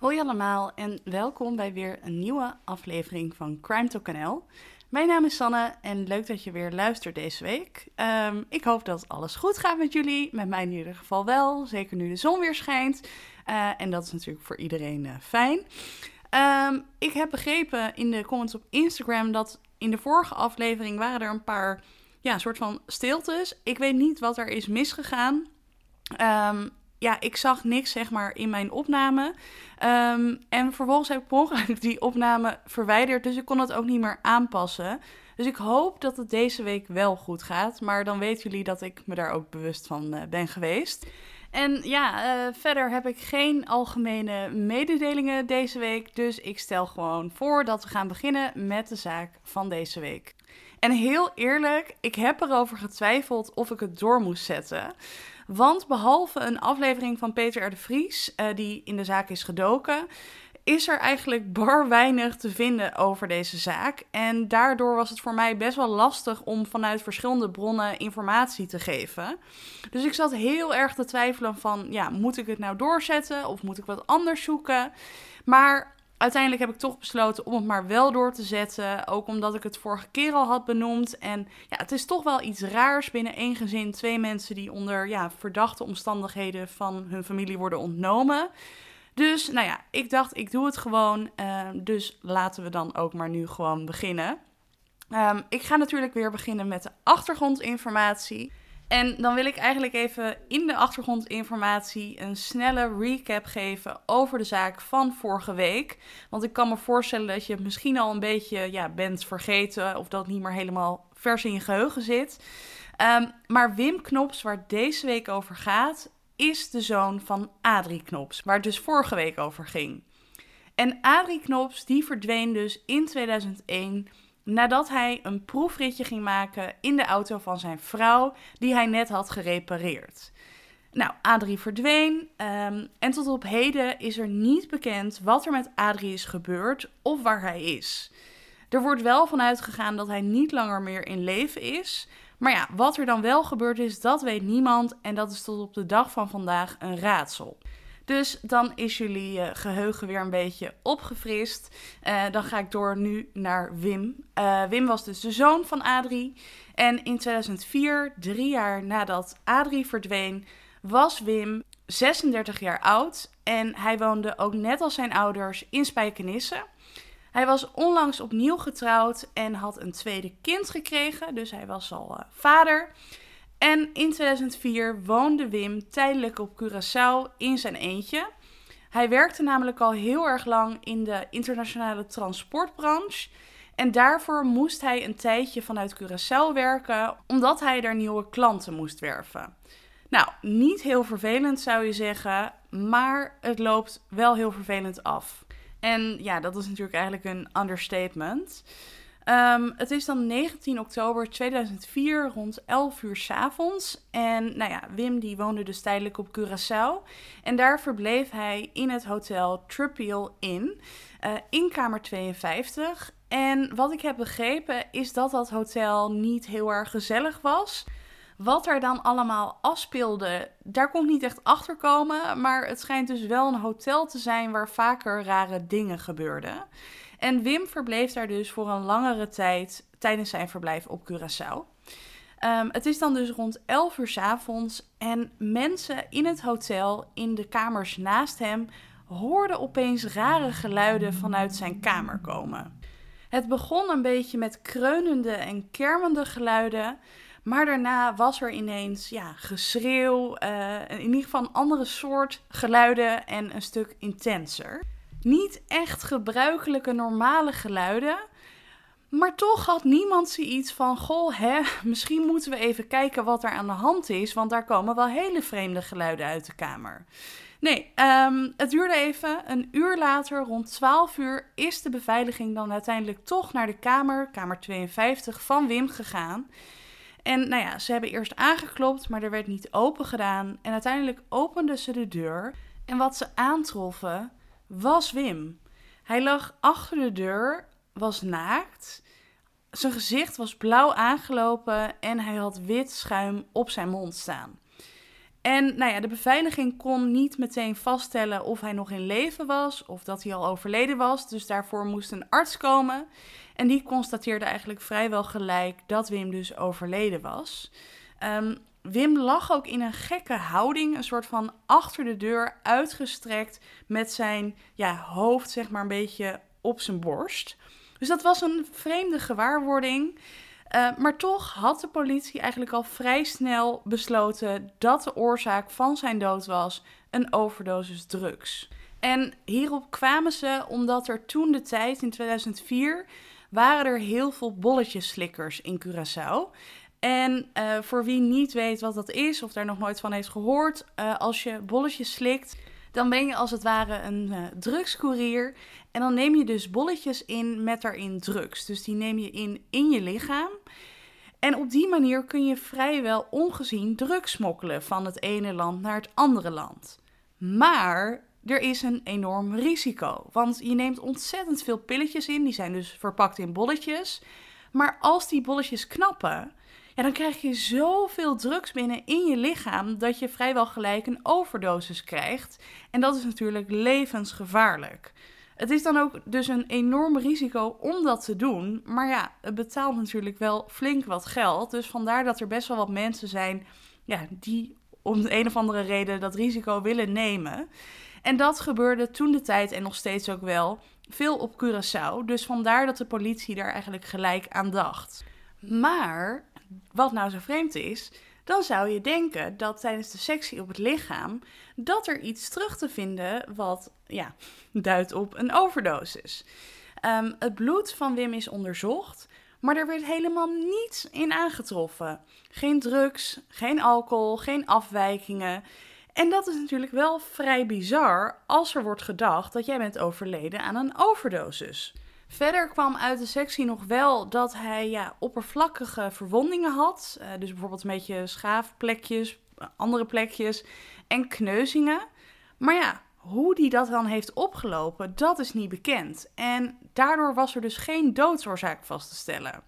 Hoi allemaal en welkom bij weer een nieuwe aflevering van Crime Talk NL. Mijn naam is Sanne en leuk dat je weer luistert deze week. Ehm, ik hoop dat alles goed gaat met jullie, met mij in ieder geval wel, zeker nu de zon weer schijnt. Uh, en dat is natuurlijk voor iedereen uh, fijn. Um, ik heb begrepen in de comments op Instagram dat in de vorige aflevering waren er een paar ja, soort van stiltes. Ik weet niet wat er is misgegaan. Um, ja, ik zag niks zeg maar in mijn opname. Um, en vervolgens heb ik per ongeluk die opname verwijderd. Dus ik kon het ook niet meer aanpassen. Dus ik hoop dat het deze week wel goed gaat. Maar dan weten jullie dat ik me daar ook bewust van uh, ben geweest. En ja, uh, verder heb ik geen algemene mededelingen deze week. Dus ik stel gewoon voor dat we gaan beginnen met de zaak van deze week. En heel eerlijk, ik heb erover getwijfeld of ik het door moest zetten. Want behalve een aflevering van Peter R. de Vries, uh, die in de zaak is gedoken, is er eigenlijk bar weinig te vinden over deze zaak. En daardoor was het voor mij best wel lastig om vanuit verschillende bronnen informatie te geven. Dus ik zat heel erg te twijfelen van, ja, moet ik het nou doorzetten of moet ik wat anders zoeken? Maar uiteindelijk heb ik toch besloten om het maar wel door te zetten. Ook omdat ik het vorige keer al had benoemd. En ja, het is toch wel iets raars binnen één gezin. Twee mensen die onder ja, verdachte omstandigheden van hun familie worden ontnomen. Dus nou ja, ik dacht, ik doe het gewoon. Uh, dus laten we dan ook maar nu gewoon beginnen. Um, ik ga natuurlijk weer beginnen met de achtergrondinformatie. En dan wil ik eigenlijk even in de achtergrondinformatie een snelle recap geven over de zaak van vorige week. Want ik kan me voorstellen dat je het misschien al een beetje ja, bent vergeten of dat niet meer helemaal vers in je geheugen zit. Um, maar Wim Knops, waar deze week over gaat, is de zoon van Adrie Knops, waar het dus vorige week over ging. En Adrie Knops die verdween dus in 2001 nadat hij een proefritje ging maken in de auto van zijn vrouw, die hij net had gerepareerd. Nou, Adrie verdween um, en tot op heden is er niet bekend wat er met Adrie is gebeurd of waar hij is. Er wordt wel vanuit gegaan dat hij niet langer meer in leven is. Maar ja, wat er dan wel gebeurd is, dat weet niemand en dat is tot op de dag van vandaag een raadsel. Dus dan is jullie uh, geheugen weer een beetje opgefrist. Uh, dan ga ik door nu naar Wim. Uh, Wim was dus de zoon van Adrie. En in 2004, drie jaar nadat Adrie verdween, was Wim 36 jaar oud. En hij woonde ook net als zijn ouders in Spijkenisse. Hij was onlangs opnieuw getrouwd en had een tweede kind gekregen. Dus hij was al vader. En in 2004 woonde Wim tijdelijk op Curaçao in zijn eentje. Hij werkte namelijk al heel erg lang in de internationale transportbranche. En daarvoor moest hij een tijdje vanuit Curaçao werken, omdat hij daar nieuwe klanten moest werven. Nou, niet heel vervelend zou je zeggen, maar het loopt wel heel vervelend af. En ja, dat is natuurlijk eigenlijk een understatement. Um, het is dan 19 oktober 2004 rond 11 uur s avonds. En nou ja, Wim die woonde dus tijdelijk op Curaçao. En daar verbleef hij in het hotel Trupial Inn uh, in kamer 52. En wat ik heb begrepen is dat dat hotel niet heel erg gezellig was. Wat er dan allemaal afspeelde, daar kon ik niet echt achter komen. Maar het schijnt dus wel een hotel te zijn waar vaker rare dingen gebeurden. En Wim verbleef daar dus voor een langere tijd tijdens zijn verblijf op Curaçao. Um, het is dan dus rond 11 uur s avonds en mensen in het hotel, in de kamers naast hem, hoorden opeens rare geluiden vanuit zijn kamer komen. Het begon een beetje met kreunende en kermende geluiden, maar daarna was er ineens ja, geschreeuw, uh, in ieder geval een andere soort geluiden en een stuk intenser niet echt gebruikelijke normale geluiden. Maar toch had niemand zoiets van: Goh, hè, misschien moeten we even kijken wat er aan de hand is. Want daar komen wel hele vreemde geluiden uit de kamer. Nee, um, het duurde even. Een uur later, rond 12 uur, is de beveiliging dan uiteindelijk toch naar de kamer, kamer 52 van Wim gegaan. En nou ja, ze hebben eerst aangeklopt, maar er werd niet open gedaan. En uiteindelijk openden ze de deur. En wat ze aantroffen was Wim. Hij lag achter de deur, was naakt. Zijn gezicht was blauw aangelopen en hij had wit schuim op zijn mond staan. En nou ja, de beveiliging kon niet meteen vaststellen of hij nog in leven was of dat hij al overleden was. Dus daarvoor moest een arts komen. En die constateerde eigenlijk vrijwel gelijk dat Wim dus overleden was. Um, Wim lag ook in een gekke houding, een soort van achter de deur uitgestrekt met zijn ja, hoofd zeg maar een beetje op zijn borst. Dus dat was een vreemde gewaarwording. Uh, maar toch had de politie eigenlijk al vrij snel besloten dat de oorzaak van zijn dood was een overdosis drugs. En hierop kwamen ze omdat er toen de tijd, in 2004, waren er heel veel bolletjeslikkers in Curaçao. En uh, voor wie niet weet wat dat is of daar nog nooit van heeft gehoord, uh, als je bolletjes slikt, dan ben je als het ware een uh, drugscourier. En dan neem je dus bolletjes in met daarin drugs. Dus die neem je in in je lichaam. En op die manier kun je vrijwel ongezien drugs smokkelen van het ene land naar het andere land. Maar er is een enorm risico. Want je neemt ontzettend veel pilletjes in, die zijn dus verpakt in bolletjes. Maar als die bolletjes knappen, dan krijg je zoveel drugs binnen in je lichaam dat je vrijwel gelijk een overdosis krijgt. En dat is natuurlijk levensgevaarlijk. Het is dan ook dus een enorm risico om dat te doen. Maar ja, het betaalt natuurlijk wel flink wat geld. Dus vandaar dat er best wel wat mensen zijn ja, die om de een of andere reden dat risico willen nemen. En dat gebeurde toen de tijd en nog steeds ook wel veel op Curaçao. Dus vandaar dat de politie daar eigenlijk gelijk aan dacht. Maar wat nou zo vreemd is, dan zou je denken dat tijdens de sectie op het lichaam dat er iets terug te vinden wat ja, duidt op een overdosis. Um, het bloed van Wim is onderzocht, maar er werd helemaal niets in aangetroffen. Geen drugs, geen alcohol, geen afwijkingen. En dat is natuurlijk wel vrij bizar als er wordt gedacht dat jij bent overleden aan een overdosis. Verder kwam uit de sectie nog wel dat hij ja, oppervlakkige verwondingen had. Uh, dus bijvoorbeeld een beetje schaafplekjes, andere plekjes en kneuzingen. Maar ja, hoe die dat dan heeft opgelopen, dat is niet bekend. En daardoor was er dus geen doodsoorzaak vast te stellen.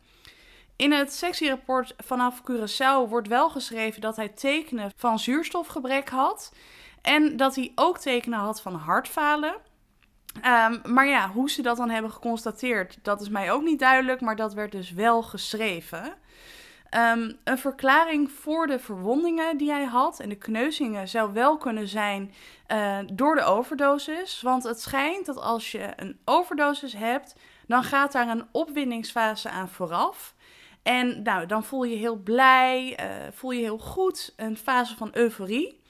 In het sectierapport vanaf Curaçao wordt wel geschreven dat hij tekenen van zuurstofgebrek had. En dat hij ook tekenen had van hartfalen. Um, maar ja, hoe ze dat dan hebben geconstateerd, dat is mij ook niet duidelijk, maar dat werd dus wel geschreven. Um, een verklaring voor de verwondingen die hij had en de kneuzingen zou wel kunnen zijn uh, door de overdosis. Want het schijnt dat als je een overdosis hebt, dan gaat daar een opwindingsfase aan vooraf. En nou, dan voel je heel blij, uh, voel je heel goed, een fase van euforie.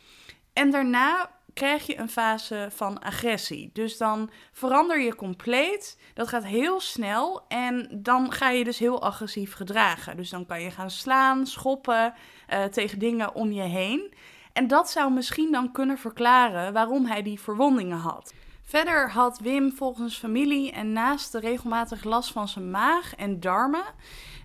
En daarna krijg je een fase van agressie. Dus dan verander je compleet. Dat gaat heel snel en dan ga je dus heel agressief gedragen. Dus dan kan je gaan slaan, schoppen uh, tegen dingen om je heen. En dat zou misschien dan kunnen verklaren waarom hij die verwondingen had. Verder had Wim volgens familie en naasten regelmatig last van zijn maag en darmen.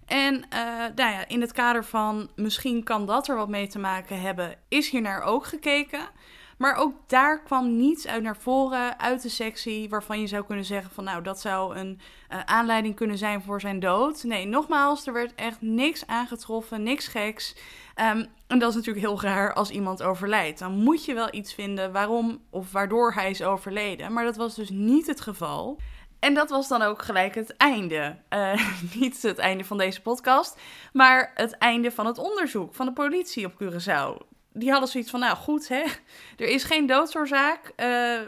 En uh, nou ja, in het kader van misschien kan dat er wat mee te maken hebben, is hier naar ook gekeken. Maar ook daar kwam niets uit naar voren uit de sectie waarvan je zou kunnen zeggen van nou dat zou een uh, aanleiding kunnen zijn voor zijn dood. Nee, nogmaals, er werd echt niks aangetroffen, niks geks. Um, en dat is natuurlijk heel raar als iemand overlijdt. Dan moet je wel iets vinden waarom of waardoor hij is overleden. Maar dat was dus niet het geval. En dat was dan ook gelijk het einde. Uh, niet het einde van deze podcast, maar het einde van het onderzoek van de politie op Curaçao die hadden zoiets van, nou goed, hè, er is geen doodsoorzaak. Uh,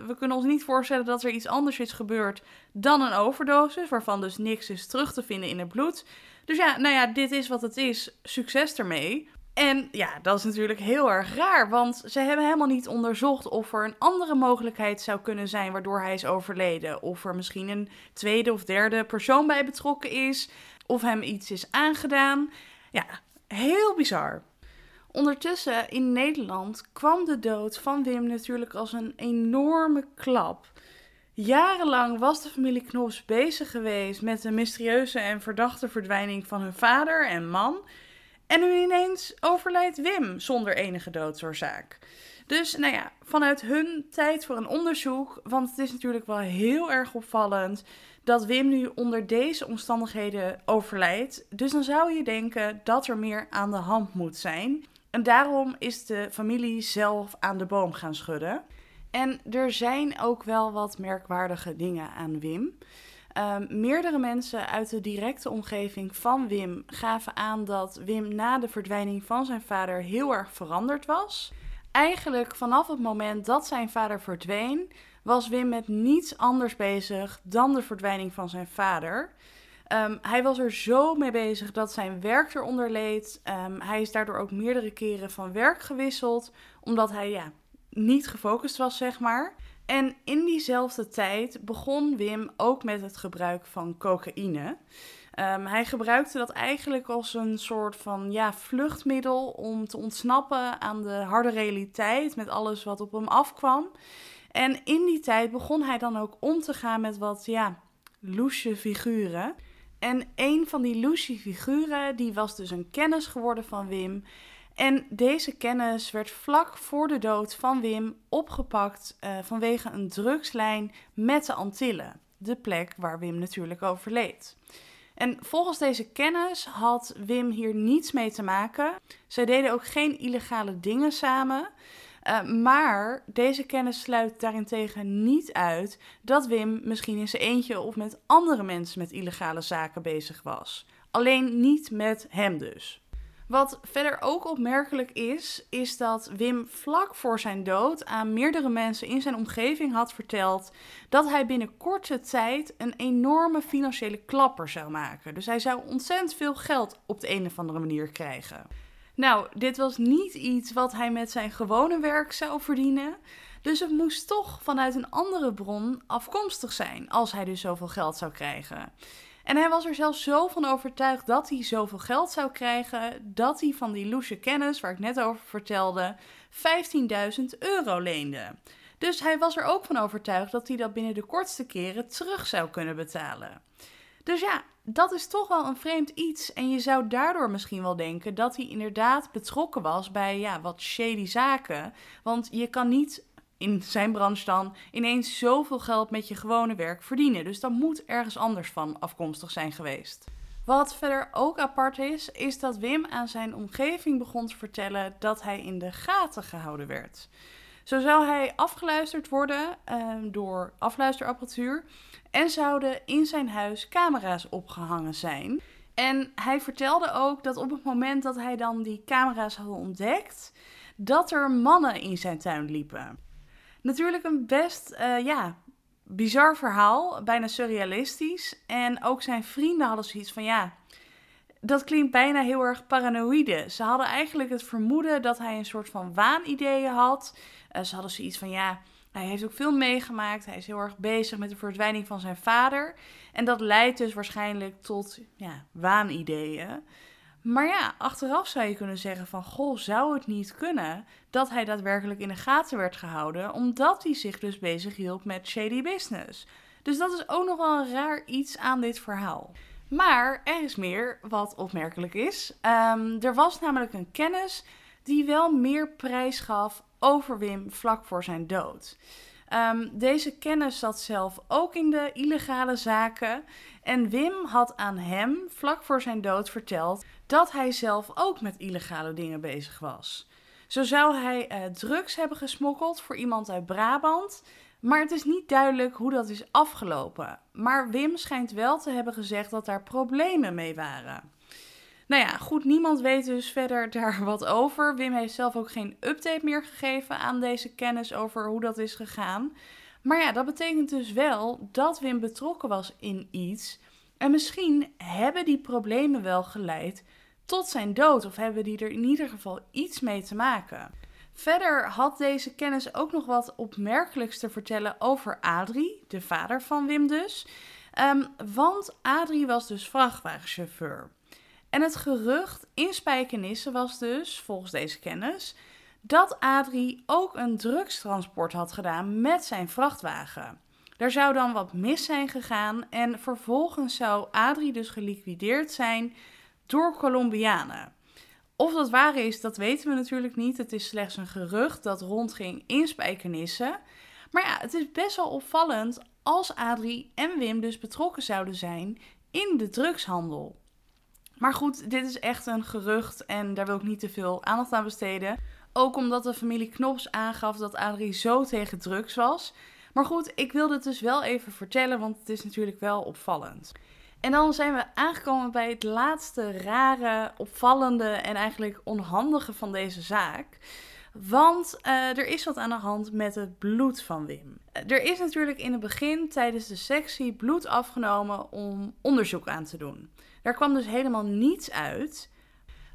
we kunnen ons niet voorstellen dat er iets anders is gebeurd dan een overdosis, waarvan dus niks is terug te vinden in het bloed. Dus ja, nou ja, dit is wat het is. Succes ermee. En ja, dat is natuurlijk heel erg raar, want ze hebben helemaal niet onderzocht of er een andere mogelijkheid zou kunnen zijn waardoor hij is overleden. Of er misschien een tweede of derde persoon bij betrokken is, of hem iets is aangedaan. Ja, heel bizar. Ondertussen in Nederland kwam de dood van Wim natuurlijk als een enorme klap. Jarenlang was de familie Knops bezig geweest met de mysterieuze en verdachte verdwijning van hun vader en man. En nu ineens overlijdt Wim zonder enige doodsoorzaak. Dus nou ja, vanuit hun tijd voor een onderzoek, want het is natuurlijk wel heel erg opvallend dat Wim nu onder deze omstandigheden overlijdt. Dus dan zou je denken dat er meer aan de hand moet zijn. En daarom is de familie zelf aan de boom gaan schudden. En er zijn ook wel wat merkwaardige dingen aan Wim. Um, meerdere mensen uit de directe omgeving van Wim gaven aan dat Wim na de verdwijning van zijn vader heel erg veranderd was. Eigenlijk vanaf het moment dat zijn vader verdween, was Wim met niets anders bezig dan de verdwijning van zijn vader. Um, hij was er zo mee bezig dat zijn werk eronder leed. Um, hij is daardoor ook meerdere keren van werk gewisseld, omdat hij ja, niet gefocust was, zeg maar. En in diezelfde tijd begon Wim ook met het gebruik van cocaïne. Um, hij gebruikte dat eigenlijk als een soort van ja, vluchtmiddel om te ontsnappen aan de harde realiteit met alles wat op hem afkwam. En in die tijd begon hij dan ook om te gaan met wat ja, loesje figuren. En een van die loesje figuren, die was dus een kennis geworden van Wim. En deze kennis werd vlak voor de dood van Wim opgepakt uh, vanwege een drugslijn met de Antillen. De plek waar Wim natuurlijk overleed. En volgens deze kennis had Wim hier niets mee te maken. Zij deden ook geen illegale dingen samen. Uh, maar deze kennis sluit daarentegen niet uit dat Wim misschien in zijn eentje of met andere mensen met illegale zaken bezig was. Alleen niet met hem dus. Wat verder ook opmerkelijk is, is dat Wim vlak voor zijn dood aan meerdere mensen in zijn omgeving had verteld dat hij binnen korte tijd een enorme financiële klapper zou maken. Dus hij zou ontzettend veel geld op de een of andere manier krijgen. Nou, dit was niet iets wat hij met zijn gewone werk zou verdienen. Dus het moest toch vanuit een andere bron afkomstig zijn als hij dus zoveel geld zou krijgen. En hij was er zelfs zo van overtuigd dat hij zoveel geld zou krijgen, dat hij van die loesje kennis, waar ik net over vertelde, 15.000 euro leende. Dus hij was er ook van overtuigd dat hij dat binnen de kortste keren terug zou kunnen betalen. Dus ja, dat is toch wel een vreemd iets. En je zou daardoor misschien wel denken dat hij inderdaad betrokken was bij ja, wat shady zaken. Want je kan niet in zijn branche dan ineens zoveel geld met je gewone werk verdienen. Dus dat moet ergens anders van afkomstig zijn geweest. Wat verder ook apart is, is dat Wim aan zijn omgeving begon te vertellen dat hij in de gaten gehouden werd. Zo zou hij afgeluisterd worden uh, door afluisterapparatuur en zouden in zijn huis camera's opgehangen zijn. En hij vertelde ook dat op het moment dat hij dan die camera's had ontdekt, dat er mannen in zijn tuin liepen. Natuurlijk een best, uh, ja, bizar verhaal, bijna surrealistisch. En ook zijn vrienden hadden zoiets van, ja, dat klinkt bijna heel erg paranoïde. Ze hadden eigenlijk het vermoeden dat hij een soort van waanideeën had. Uh, ze hadden zoiets van, ja, hij heeft ook veel meegemaakt. Hij is heel erg bezig met de verdwijning van zijn vader. En dat leidt dus waarschijnlijk tot ja, waanideeën. Maar ja, achteraf zou je kunnen zeggen van, goh, zou het niet kunnen dat hij daadwerkelijk in de gaten werd gehouden, omdat hij zich dus bezig hield met shady business. Dus dat is ook nog wel een raar iets aan dit verhaal. Maar er is meer wat opmerkelijk is. Um, er was namelijk een kennis die wel meer prijs gaf over Wim vlak voor zijn dood. Um, deze kennis zat zelf ook in de illegale zaken. En Wim had aan hem vlak voor zijn dood verteld dat hij zelf ook met illegale dingen bezig was. Zo zou hij uh, drugs hebben gesmokkeld voor iemand uit Brabant. Maar het is niet duidelijk hoe dat is afgelopen. Maar Wim schijnt wel te hebben gezegd dat daar problemen mee waren. Nou ja, goed, niemand weet dus verder daar wat over. Wim heeft zelf ook geen update meer gegeven aan deze kennis over hoe dat is gegaan. Maar ja, dat betekent dus wel dat Wim betrokken was in iets. En misschien hebben die problemen wel geleid tot zijn dood, of hebben die er in ieder geval iets mee te maken. Verder had deze kennis ook nog wat opmerkelijks te vertellen over Adrie, de vader van Wim dus. Um, want Adrie was dus vrachtwagenchauffeur. En het gerucht in Spijkenisse was dus, volgens deze kennis, dat Adrie ook een drugstransport had gedaan met zijn vrachtwagen. Er zou dan wat mis zijn gegaan en vervolgens zou Adrie dus geliquideerd zijn door Colombianen. Of dat waar is, dat weten we natuurlijk niet. Het is slechts een gerucht dat rondging in Spijkenisse. Maar ja, het is best wel opvallend als Adrie en Wim dus betrokken zouden zijn in de drugshandel. Maar goed, dit is echt een gerucht en daar wil ik niet te veel aandacht aan besteden. Ook omdat de familie Knops aangaf dat Adrie zo tegen drugs was. Maar goed, ik wilde het dus wel even vertellen, want het is natuurlijk wel opvallend. En dan zijn we aangekomen bij het laatste rare, opvallende en eigenlijk onhandige van deze zaak. Want uh, er is wat aan de hand met het bloed van Wim. Er is natuurlijk in het begin tijdens de sectie bloed afgenomen om onderzoek aan te doen. Daar kwam dus helemaal niets uit.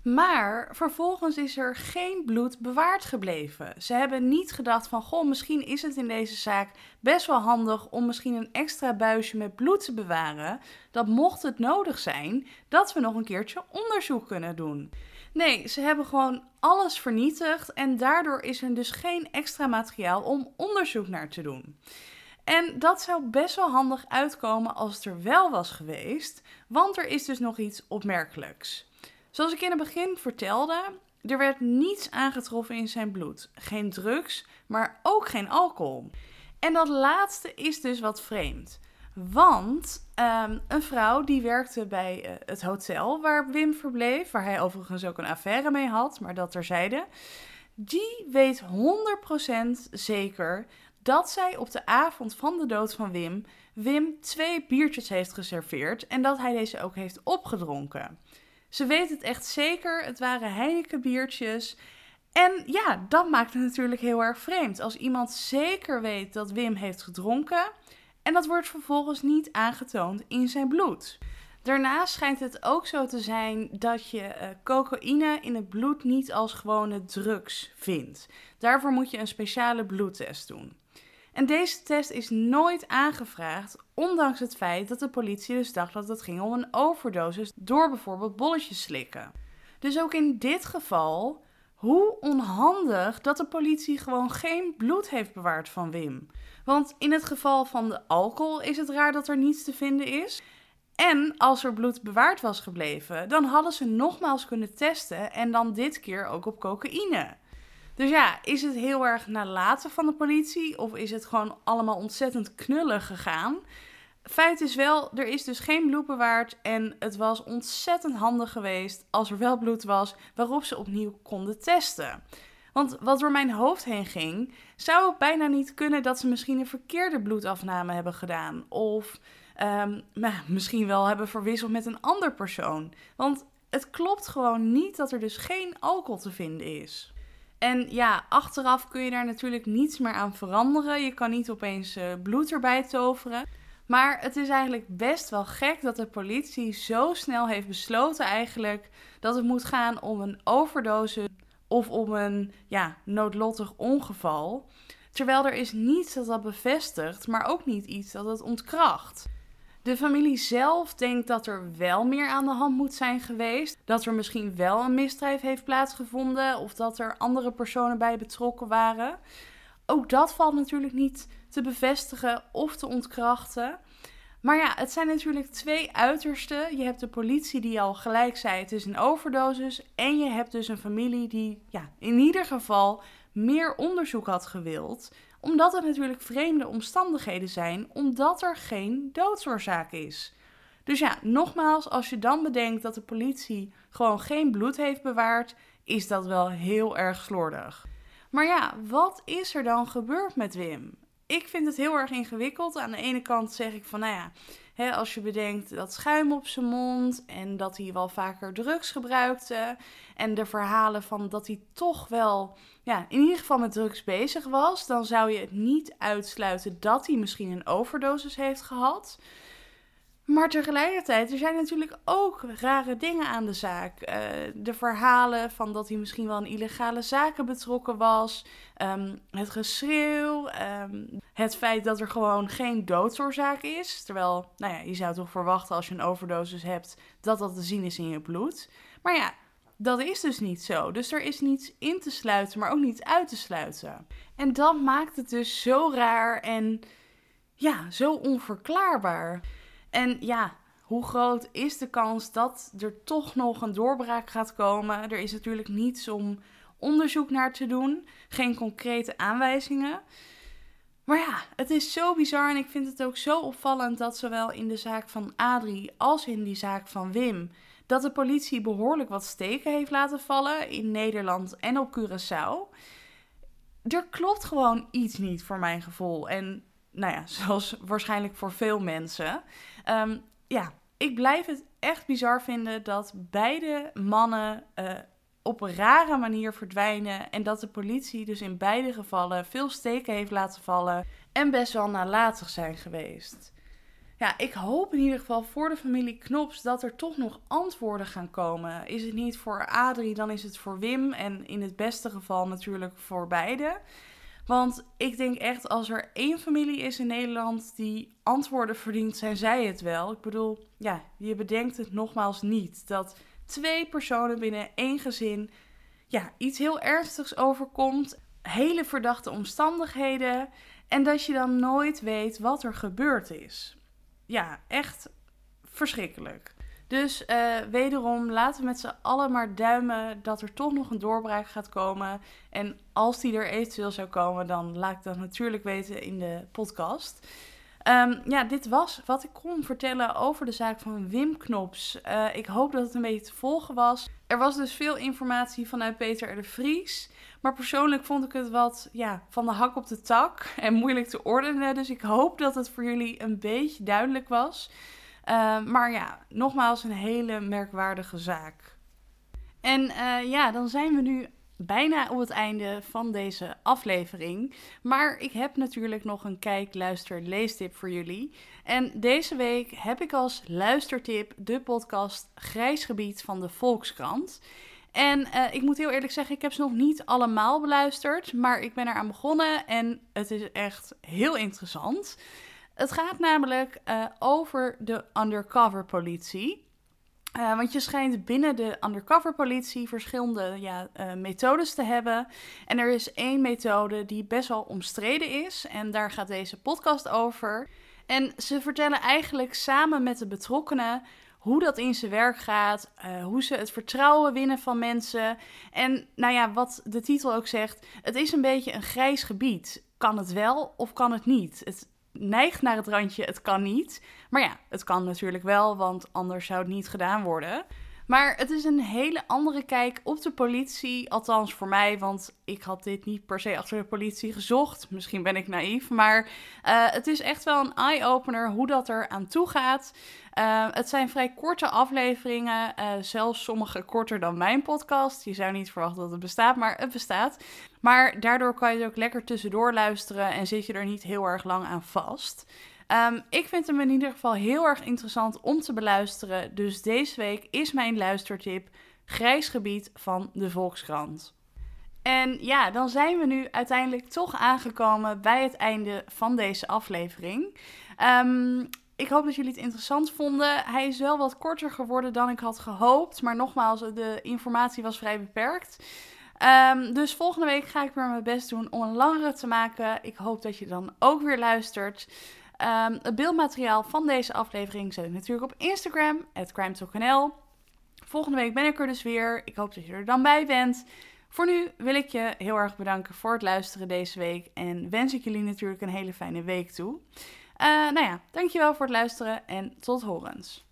Maar vervolgens is er geen bloed bewaard gebleven. Ze hebben niet gedacht van, goh, misschien is het in deze zaak best wel handig om misschien een extra buisje met bloed te bewaren. Dat mocht het nodig zijn, dat we nog een keertje onderzoek kunnen doen. Nee, ze hebben gewoon alles vernietigd en daardoor is er dus geen extra materiaal om onderzoek naar te doen. En dat zou best wel handig uitkomen als het er wel was geweest, want er is dus nog iets opmerkelijks. Zoals ik in het begin vertelde, er werd niets aangetroffen in zijn bloed. Geen drugs, maar ook geen alcohol. En dat laatste is dus wat vreemd. Want um, een vrouw die werkte bij uh, het hotel waar Wim verbleef, waar hij overigens ook een affaire mee had, maar dat terzijde, die weet 100% zeker dat zij op de avond van de dood van Wim Wim twee biertjes heeft geserveerd en dat hij deze ook heeft opgedronken. Ze weet het echt zeker, het waren Heineken biertjes. En ja, dat maakt het natuurlijk heel erg vreemd. Als iemand zeker weet dat Wim heeft gedronken en dat wordt vervolgens niet aangetoond in zijn bloed. Daarnaast schijnt het ook zo te zijn dat je uh, cocaïne in het bloed niet als gewone drugs vindt. Daarvoor moet je een speciale bloedtest doen. En deze test is nooit aangevraagd, ondanks het feit dat de politie dus dacht dat het ging om een overdosis door bijvoorbeeld bolletjes slikken. Dus ook in dit geval, hoe onhandig dat de politie gewoon geen bloed heeft bewaard van Wim. Want in het geval van de alcohol is het raar dat er niets te vinden is. En als er bloed bewaard was gebleven, dan hadden ze nogmaals kunnen testen en dan dit keer ook op cocaïne. Dus ja, is het heel erg nalaten van de politie of is het gewoon allemaal ontzettend knullig gegaan? Feit is wel, er is dus geen bloed bewaard en het was ontzettend handig geweest als er wel bloed was waarop ze opnieuw konden testen. Want wat door mijn hoofd heen ging, zou het bijna niet kunnen dat ze misschien een verkeerde bloedafname hebben gedaan. Of um, nou, misschien wel hebben verwisseld met een ander persoon. Want het klopt gewoon niet dat er dus geen alcohol te vinden is. En ja, achteraf kun je daar natuurlijk niets meer aan veranderen. Je kan niet opeens uh, bloed erbij toveren. Maar het is eigenlijk best wel gek dat de politie zo snel heeft besloten eigenlijk dat het moet gaan om een overdose of om een ja, noodlottig ongeval. Terwijl er is niets dat dat bevestigt, maar ook niet iets dat het ontkracht. De familie zelf denkt dat er wel meer aan de hand moet zijn geweest. Dat er misschien wel een misdrijf heeft plaatsgevonden of dat er andere personen bij betrokken waren. Ook dat valt natuurlijk niet te bevestigen of te ontkrachten. Maar ja, het zijn natuurlijk twee uitersten. Je hebt de politie die al gelijk zei het is een overdosis. En je hebt dus een familie die ja, in ieder geval meer onderzoek had gewild omdat het natuurlijk vreemde omstandigheden zijn, omdat er geen doodsoorzaak is. Dus ja, nogmaals, als je dan bedenkt dat de politie gewoon geen bloed heeft bewaard, is dat wel heel erg slordig. Maar ja, wat is er dan gebeurd met Wim? Ik vind het heel erg ingewikkeld. Aan de ene kant zeg ik van, nou ja, als je bedenkt dat schuim op zijn mond en dat hij wel vaker drugs gebruikte en de verhalen van dat hij toch wel ja, in ieder geval met drugs bezig was, dan zou je het niet uitsluiten dat hij misschien een overdosis heeft gehad. Maar tegelijkertijd, er zijn natuurlijk ook rare dingen aan de zaak. Uh, de verhalen van dat hij misschien wel in illegale zaken betrokken was. Um, het geschreeuw. Um, het feit dat er gewoon geen doodsoorzaak is. Terwijl, nou ja, je zou toch verwachten als je een overdosis hebt dat dat te zien is in je bloed. Maar ja, dat is dus niet zo. Dus er is niets in te sluiten, maar ook niet uit te sluiten. En dat maakt het dus zo raar en ja, zo onverklaarbaar. En ja, hoe groot is de kans dat er toch nog een doorbraak gaat komen? Er is natuurlijk niets om onderzoek naar te doen, geen concrete aanwijzingen. Maar ja, het is zo bizar en ik vind het ook zo opvallend dat zowel in de zaak van Adrie als in die zaak van Wim dat de politie behoorlijk wat steken heeft laten vallen in Nederland en op Curaçao. Er klopt gewoon iets niet voor mijn gevoel. En nou ja, zoals waarschijnlijk voor veel mensen. Ehm, ja, ik blijf het echt bizar vinden dat beide mannen uh, op een rare manier verdwijnen. En dat de politie dus in beide gevallen veel steken heeft laten vallen. En best wel nalatig zijn geweest. Ja, ik hoop in ieder geval voor de familie Knops dat er toch nog antwoorden gaan komen. Is het niet voor Adrie, dan is het voor Wim. En in het beste geval natuurlijk voor beide. Want ik denk echt, als er één familie is in Nederland die antwoorden verdient, zijn zij het wel. Ik bedoel, ja, je bedenkt het nogmaals niet. Dat twee personen binnen één gezin ja, iets heel ernstigs overkomt. Hele verdachte omstandigheden. En dat je dan nooit weet wat er gebeurd is. Ja, echt verschrikkelijk. Dus uh, wederom, laten we met z'n allen maar duimen dat er toch nog een doorbraak gaat komen. En als die er eventueel zou komen, dan laat ik dat natuurlijk weten in de podcast. Um, ja, dit was wat ik kon vertellen over de zaak van Wim Knops. Uh, ik hoop dat het een beetje te volgen was. Er was dus veel informatie vanuit Peter de Vries. Maar persoonlijk vond ik het wat ja, van de hak op de tak en moeilijk te ordenen. Dus ik hoop dat het voor jullie een beetje duidelijk was. Uh, maar ja, nogmaals een hele merkwaardige zaak. En uh, ja, dan zijn we nu bijna op het einde van deze aflevering. Maar ik heb natuurlijk nog een kijk, luister, leestip voor jullie. En deze week heb ik als luistertip de podcast Grijs Gebied van de Volkskrant. En uh, ik moet heel eerlijk zeggen, ik heb ze nog niet allemaal beluisterd, maar ik ben eraan begonnen en het is echt heel interessant. Het gaat namelijk uh, over de undercover politie. Uh, want je schijnt binnen de undercover politie verschillende ja, uh, methodes te hebben. En er is één methode die best wel omstreden is. En daar gaat deze podcast over. En ze vertellen eigenlijk samen met de betrokkenen hoe dat in zijn werk gaat, hoe ze het vertrouwen winnen van mensen. En nou ja, wat de titel ook zegt, het is een beetje een grijs gebied. Kan het wel of kan het niet? Het neigt naar het randje, het kan niet. Maar ja, het kan natuurlijk wel, want anders zou het niet gedaan worden. Maar het is een hele andere kijk op de politie, althans voor mij, want ik had dit niet per se achter de politie gezocht. Misschien ben ik naïef, maar uh, het is echt wel een eye-opener hoe dat er aan toe gaat. Uh, het zijn vrij korte afleveringen, uh, zelfs sommige korter dan mijn podcast. Je zou niet verwachten dat het bestaat, maar het bestaat. Maar daardoor kan je het ook lekker tussendoor luisteren en zit je er niet heel erg lang aan vast. Um, ik vind hem in ieder geval heel erg interessant om te beluisteren. Dus deze week is mijn luistertip Grijs Gebied van de Volkskrant. En ja, dan zijn we nu uiteindelijk toch aangekomen bij het einde van deze aflevering. Um, ik hoop dat jullie het interessant vonden. Hij is wel wat korter geworden dan ik had gehoopt. Maar nogmaals, de informatie was vrij beperkt. Um, dus volgende week ga ik weer mijn best doen om een langere te maken. Ik hoop dat je dan ook weer luistert. Um, het beeldmateriaal van deze aflevering zet ik natuurlijk op Instagram, crimetalknl. Volgende week ben ik er dus weer. Ik hoop dat je er dan bij bent. Voor nu wil ik je heel erg bedanken voor het luisteren deze week. En wens ik jullie natuurlijk een hele fijne week toe. Uh, nou ja, dankjewel voor het luisteren en tot horens.